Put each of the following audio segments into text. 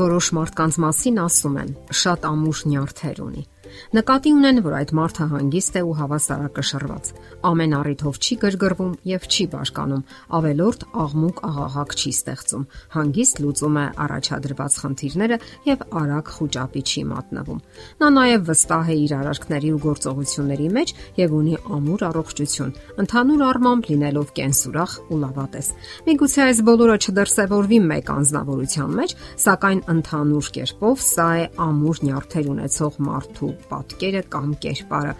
Որոշ մարդկանց մասին ասում են՝ շատ ամուր նյարդեր ունի։ Նկատի ունեն, որ այդ մարդը հանգիստ է ու հավասարակշռված։ Ամեն առիթով չի գրգռվում եւ չի բաշկանում, ավելորդ աղմուկ աղաղակ չի ստեղծում։ Հանգիստ լուծում է առաջադրված խնդիրները եւ արագ խոճապի չի մատնվում։ Նա նաեւ վստահ է իր արարքների ու գործողությունների մեջ եւ ունի ամուր առողջություն, ընդհանուր առմամբ լինելով կենսուրախ ու լավատես։ Միգուցե այս բոլորը չդրսևորվի մեկ անznավորության մեջ, սակայն ընդհանուր կերպով սա է ամուր նյարդեր ունեցող մարդու պատկերը կամ կերպարը։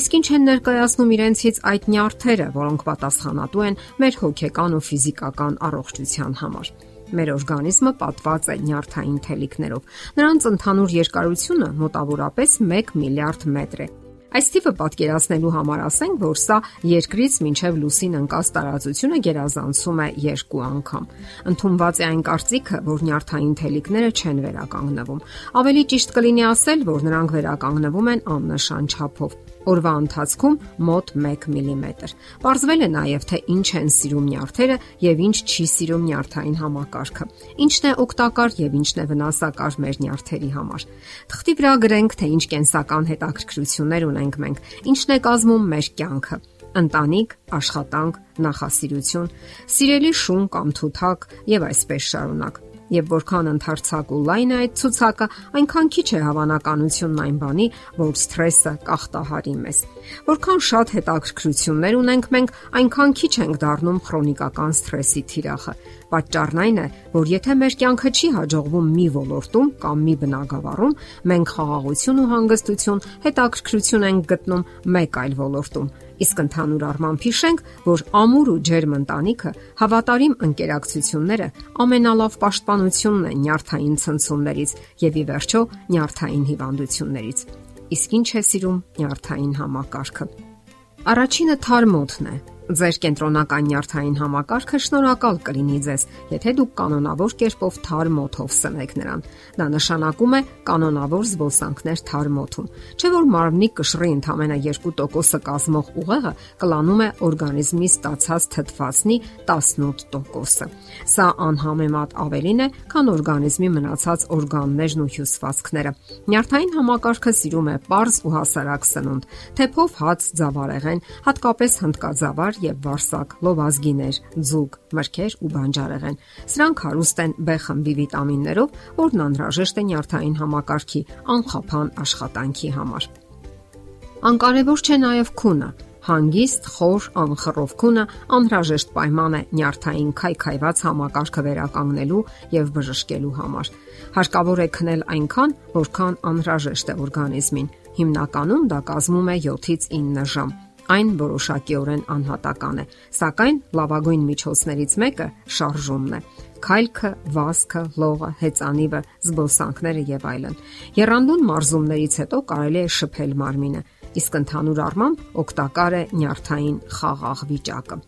Իսկ ինչ են ներկայացնում իրենցից այդ նյարդերը, որոնք պատասխանատու են մեր հոգեկան ու ֆիզիկական առողջության համար։ Մեր օրգանիզմը պատված է նյարդային թելիկներով։ Նրանց ընդհանուր երկարությունը մոտավորապես 1 միլիարդ մետր է Այս տիպը պատկերացնելու համար ասենք, որ սա երկրից մինչև լուսին ընկած տարածությունը գերազանցում է երկու անգամ։ Ընթումված է այն կարծիքը, որ նյարդային թելիկները չեն վերականգնվում։ Ավելի ճիշտ կլինի ասել, որ նրանք վերականգնվում են աննշան չափով օրվա ընթացքում մոտ 1 մմ։ Պարզվել է նաև թե ինչ են սիրում նյարդերը եւ ինչ չի սիրում նյարդային համակարգը։ Ինչն է օգտակար եւ ինչն է վնասակար մեր նյարդերի համար։ Թղթի վրա գրենք թե ինչ կենսական հետաքրքրություններ ունենք մենք, ինչն է կազմում մեր կյանքը ընտանիք, աշխատանք, նախասիրություն, սիրելի շուն կամ թութակ եւ այսպես շարունակ եւ որքան ընդարձակ ու լայն է այդ ցուցակը, այնքան քիչ է հավանականությունն այն բանի, որ սթրեսը կախտահարի մեզ։ Որքան շատ հետաքրքրություններ ունենք մենք, այնքան քիչ ենք դառնում քրոնիկական սթրեսի թիրախը։ Պատճառն այն է, որ եթե մեր կյանքը չի հաջողվում մի ոլորտում կամ մի բնագավառում, մենք խաղաղություն ու հանգստություն, հետաքրքրություն ենք գտնում մեկ այլ ոլորտում Իսկ ընդհանուր առմամբ հիշենք, որ ամուր ու ջերմ ընտանիքը, հավատարիմ ընկերակցությունները ամենալավ պաշտպանությունն է նյարդային ցնցումներից եւ ի վերջո նյարդային հիվանդություններից։ Իսկ ինչ է սիրում նյարդային համակարգը։ Առաջինը թարմոթն է, Ձեր կենտրոնական նյարդային համակարգը շնորհակալ կլինի ձեզ, եթե դուք կանոնավոր կերպով թարմ օթով սնեք նրան։ Դա նշանակում է կանոնավոր զբոսանքներ թարմ օթում։ Չէ որ մարմնի կշռի ընդամենը 2%-ը կազմող ուղեղը կլանում է օրգանիզմի ստացած թթվածնի 18%-ը։ Սա անհամեմատ ավելին է, քան օրգանիզմի մնացած օրգաններն ու հյուսվածքները։ Նյարդային համակարգը սիրում է པարզ ու հասարակ սնունդ, թեփով հաց, ձավարեղեն, հատկապես հնդկաձավար վարար եւ վարսակ, լովազգիներ, ձուկ, մրգեր ու բանջարեղեն։ Սրանք հարուստ են B խմբի վիտամիններով, որն անհրաժեշտ է նյարդային համակարգի անխափան աշխատանքի համար։ Անկարևոր չէ նաև քունը, հանգիստ, խոր, անխռով քունը անհրաժեշտ պայման է նյարդային քայքայված համակարգը վերականգնելու եւ բժշկելու համար։ Հարկավոր է քնել այնքան, որքան անհրաժեշտ է օրգանիզմին։ Հիմնականում դա կազմում է 7-ից 9 ժամ այն որոշակիորեն անհատական է, սակայն լավագույն միջոցներից մեկը շարժումն է. քայլքը, վազքը, լողը, հեծանիվը, զբոսանքները եւ այլն։ Երանդուն մարզումներից հետո կարելի է շփել մարմինը, իսկ ընդհանուր առմամբ օգտակար է նյարդային խաղաղ վիճակը։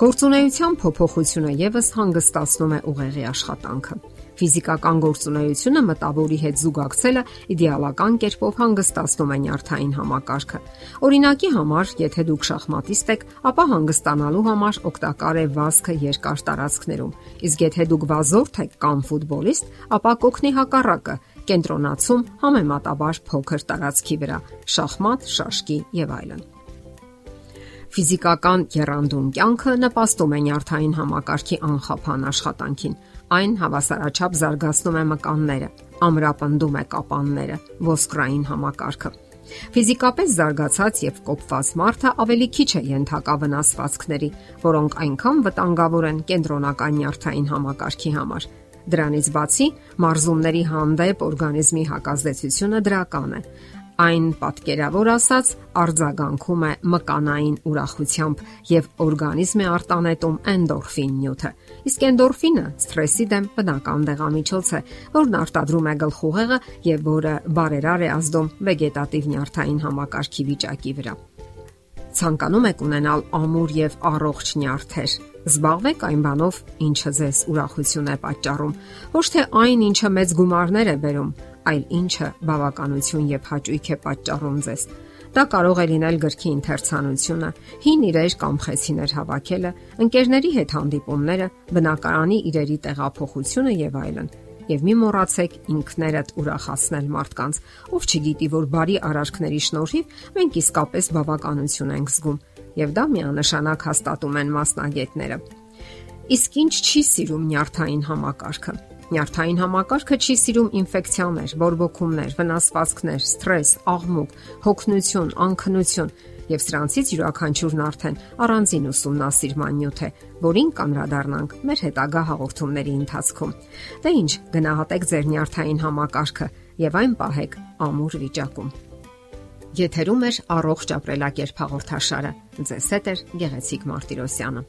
Գործունեության փոփոխությունը եւս հանգստացնում է ուղեղի աշխատանքը։ Ֆիզիկական գործունեությունը մտավորի հետ զուգակցելը իդեալական կերպով հանգստացնում է նյարդային համակարգը։ Օրինակի համար, եթե դուք շախմատիստ եք, ապա հանգստանալու համար օգտակար է վազքը երկար տարածքներում։ Իսկ եթե դուք վազորդ եք կամ ֆուտբոլիստ, ապա կօգնի հակառակը՝ կենտրոնացում համեմատաբար փոքր տարածքի վրա՝ շախմատ, շաշկի եւ այլն։ Ֆիզիկական երանդուն կյանքը նպաստում է նյարդային համակարգի անխափան աշխատանքին Այն հավասարաչափ զարգացնում է մկանները, ամրապնդում է կապանները, ոսկրային համակարգը։ Ֆիզիկապես զարգացած եւ կոպված մարդը ավելի քիչ է ենթակա վնասվածքների, որոնք այնքան վտանգավոր են կենտրոնական նյարդային համակարգի համար։ Դրանից բացի, մարզումների հանդեպ օրգանիզմի հակազդեցությունը դրական է այն պատկերավոր ասած արձագանքում է մկանային ուրախությամբ եւ օրգանիզմը արտանետում էնդորֆին նյութը։ Իսկ էնդորֆինը սթրեսի դեմ բնական դեղամիջոց է, որն արտադրում է գլխուղեղը եւ որը բարերար է ազդում վեգետատիվ նյարդային համակարգի վիճակի վրա։ Ցանկանում եք ունենալ ամուր եւ առողջ նյարդեր։ Զբաղվեք այն բանով, ինչը ձեզ ուրախություն է պատճառում, ոչ թե այն, ինչը մեծ գումարներ է բերում, այլ ինչը բավականություն եւ հաճույք է պատճառում ձեզ։ Դա կարող է լինել գրքի ընթերցանությունը, հին իրեր կամ խեցիներ հավաքելը, ընկերների հետ հանդիպումները, բնակարանի իրերի տեղափոխությունը եւ այլն։ եւ մի մոռացեք ինքներդ ուրախացնել մարդկանց, ով չգիտի, որ բարի արարքների շնորհիվ մենք իսկապես բավականություն ենք զգում, եւ դա միանշանակ հաստատում են մասնագետները։ Իսկ ինչ չի սիրում նյարդային համակարգը։ Նյարդային համակարգը չի սիրում ինֆեկցիաներ, բորբոքումներ, վնասվածքներ, սթրես, աղմուկ, հոգնություն, անքնություն եւ սրանցից յուրաքանչյուրն արդեն առանձին ուսումնասիրման նյութ է, որին կանդրադառնանք մեր հետագա հաղորդումների ընթացքում։ Դե ի՞նչ, գնահատեք ձեր նյարդային համակարգը եւ այն պահեք ամուր վիճակում։ Եթերում է առողջ ապրելակերպ հաղորդաշարը։ Ձեզ հետ է Գեղեցիկ Մարտիրոսյանը։